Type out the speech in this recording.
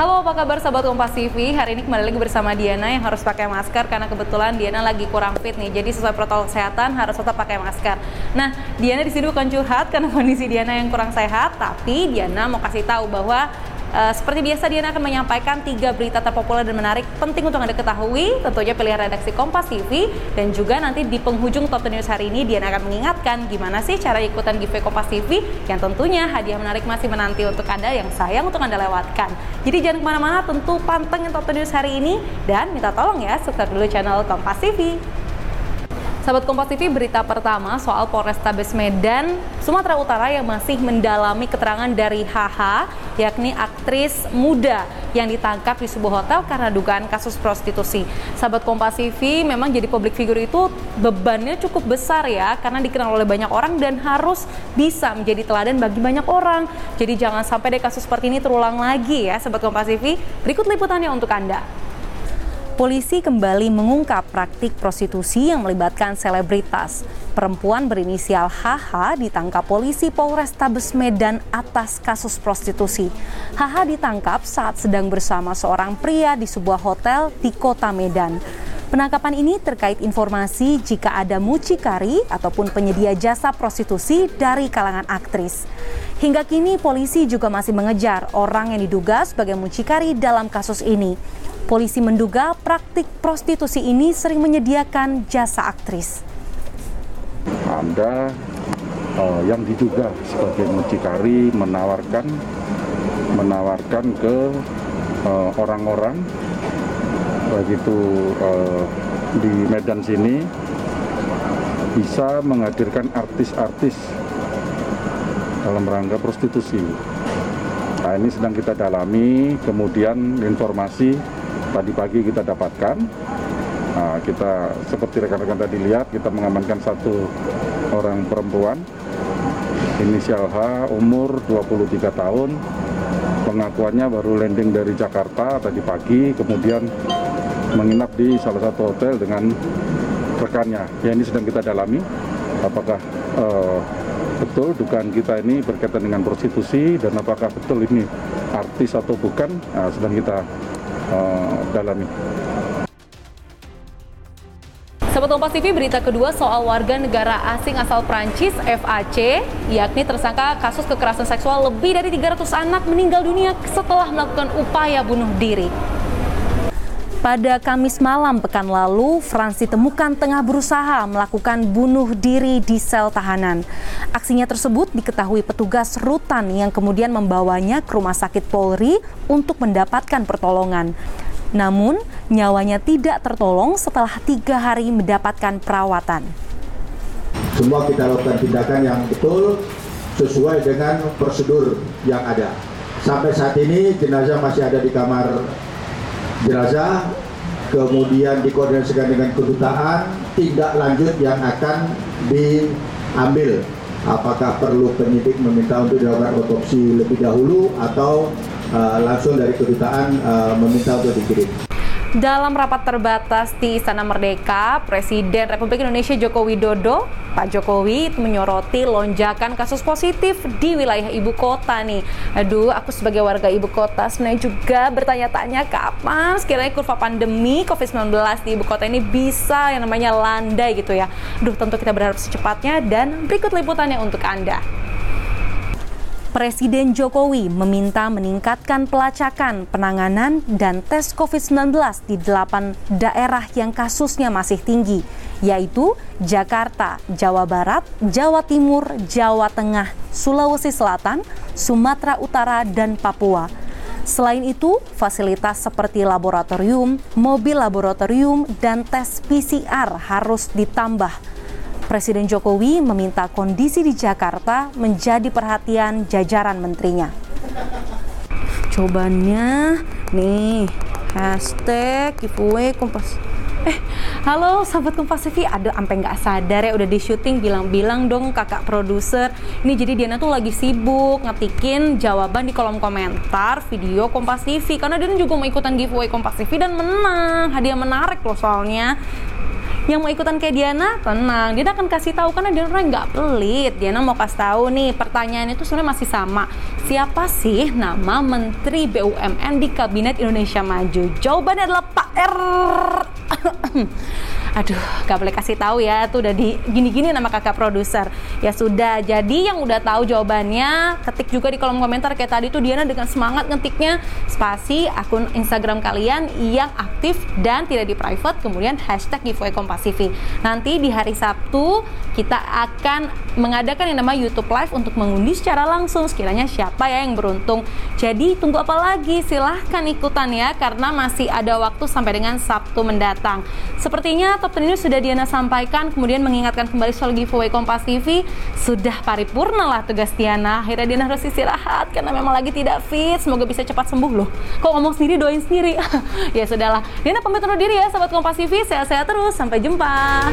Halo, apa kabar sahabat Kompas TV? Hari ini kembali lagi bersama Diana yang harus pakai masker karena kebetulan Diana lagi kurang fit nih. Jadi sesuai protokol kesehatan harus tetap pakai masker. Nah, Diana di sini bukan curhat karena kondisi Diana yang kurang sehat, tapi Diana mau kasih tahu bahwa Uh, seperti biasa Diana akan menyampaikan tiga berita terpopuler dan menarik penting untuk Anda ketahui, tentunya pilihan redaksi Kompas TV dan juga nanti di penghujung Top 10 News hari ini Diana akan mengingatkan gimana sih cara ikutan giveaway Kompas TV yang tentunya hadiah menarik masih menanti untuk Anda yang sayang untuk Anda lewatkan. Jadi jangan ke mana-mana, tentu pantengin Top 10 News hari ini dan minta tolong ya subscribe dulu channel Kompas TV. Sahabat Kompas TV, berita pertama soal Polrestabes Medan, Sumatera Utara yang masih mendalami keterangan dari HH, yakni aktris muda yang ditangkap di sebuah hotel karena dugaan kasus prostitusi. Sahabat Kompas TV, memang jadi publik figur itu bebannya cukup besar ya, karena dikenal oleh banyak orang dan harus bisa menjadi teladan bagi banyak orang. Jadi jangan sampai deh kasus seperti ini terulang lagi ya, Sahabat Kompas TV. Berikut liputannya untuk Anda polisi kembali mengungkap praktik prostitusi yang melibatkan selebritas. Perempuan berinisial HH ditangkap polisi Polrestabes Medan atas kasus prostitusi. HH ditangkap saat sedang bersama seorang pria di sebuah hotel di kota Medan. Penangkapan ini terkait informasi jika ada mucikari ataupun penyedia jasa prostitusi dari kalangan aktris. Hingga kini polisi juga masih mengejar orang yang diduga sebagai mucikari dalam kasus ini. Polisi menduga praktik prostitusi ini sering menyediakan jasa aktris. Anda uh, yang diduga sebagai mucikari menawarkan menawarkan ke eh, orang-orang uh, begitu uh, di Medan sini bisa menghadirkan artis-artis dalam rangka prostitusi. Nah, ini sedang kita dalami, kemudian informasi tadi pagi kita dapatkan. Nah, kita seperti rekan-rekan tadi lihat, kita mengamankan satu orang perempuan, inisial H, umur 23 tahun, pengakuannya baru landing dari Jakarta tadi pagi, kemudian menginap di salah satu hotel dengan rekannya. Ya ini sedang kita dalami, apakah uh, betul dugaan kita ini berkaitan dengan prostitusi dan apakah betul ini artis atau bukan, nah, sedang kita dalami. Sahabat Kompas TV, berita kedua soal warga negara asing asal Prancis, FAC, yakni tersangka kasus kekerasan seksual lebih dari 300 anak meninggal dunia setelah melakukan upaya bunuh diri. Pada Kamis malam pekan lalu, Frans ditemukan tengah berusaha melakukan bunuh diri di sel tahanan. Aksinya tersebut diketahui petugas rutan yang kemudian membawanya ke rumah sakit Polri untuk mendapatkan pertolongan. Namun, nyawanya tidak tertolong setelah tiga hari mendapatkan perawatan. Semua kita lakukan tindakan yang betul sesuai dengan prosedur yang ada. Sampai saat ini jenazah masih ada di kamar jenazah kemudian dikoordinasikan dengan kedutaan tindak lanjut yang akan diambil apakah perlu penyidik meminta untuk dilakukan otopsi lebih dahulu atau uh, langsung dari kedutaan uh, meminta untuk dikirim. Dalam rapat terbatas di Istana Merdeka, Presiden Republik Indonesia Joko Widodo, Pak Jokowi menyoroti lonjakan kasus positif di wilayah ibu kota nih. Aduh, aku sebagai warga ibu kota sebenarnya juga bertanya-tanya kapan sekiranya kurva pandemi COVID-19 di ibu kota ini bisa yang namanya landai gitu ya. Aduh, tentu kita berharap secepatnya dan berikut liputannya untuk Anda. Presiden Jokowi meminta meningkatkan pelacakan, penanganan, dan tes COVID-19 di delapan daerah yang kasusnya masih tinggi, yaitu Jakarta, Jawa Barat, Jawa Timur, Jawa Tengah, Sulawesi Selatan, Sumatera Utara, dan Papua. Selain itu, fasilitas seperti laboratorium, mobil laboratorium, dan tes PCR harus ditambah Presiden Jokowi meminta kondisi di Jakarta menjadi perhatian jajaran menterinya. Cobaannya nih, hashtag giveaway kompas. Eh, halo sahabat Kompas TV, ada sampai nggak sadar ya udah di syuting bilang-bilang dong kakak produser. Ini jadi Diana tuh lagi sibuk ngetikin jawaban di kolom komentar video Kompas TV karena dia juga mau ikutan giveaway Kompas TV dan menang. Hadiah menarik loh soalnya. Yang mau ikutan kayak Diana, tenang. Dia akan kasih tahu karena Diana orang nggak pelit. Diana mau kasih tahu nih, pertanyaan itu sebenarnya masih sama. Siapa sih nama Menteri BUMN di Kabinet Indonesia Maju? Jawabannya adalah Pak R. Aduh, gak boleh kasih tahu ya, tuh udah di gini-gini nama kakak produser. Ya sudah, jadi yang udah tahu jawabannya, ketik juga di kolom komentar kayak tadi tuh Diana dengan semangat ngetiknya spasi akun Instagram kalian yang aktif dan tidak di private, kemudian hashtag giveaway Kompas TV. Nanti di hari Sabtu kita akan mengadakan yang namanya YouTube Live untuk mengundi secara langsung sekiranya siapa ya yang beruntung. Jadi tunggu apa lagi? Silahkan ikutan ya karena masih ada waktu sampai dengan Sabtu mendatang. Sepertinya top 10 ini sudah Diana sampaikan, kemudian mengingatkan kembali soal giveaway Kompas TV. Sudah paripurna lah tugas Diana. Akhirnya Diana harus istirahat karena memang lagi tidak fit. Semoga bisa cepat sembuh loh. Kok ngomong sendiri doain sendiri. ya sudahlah. Diana pamit undur diri ya sahabat Kompas TV. Sehat-sehat terus. Sampai jumpa.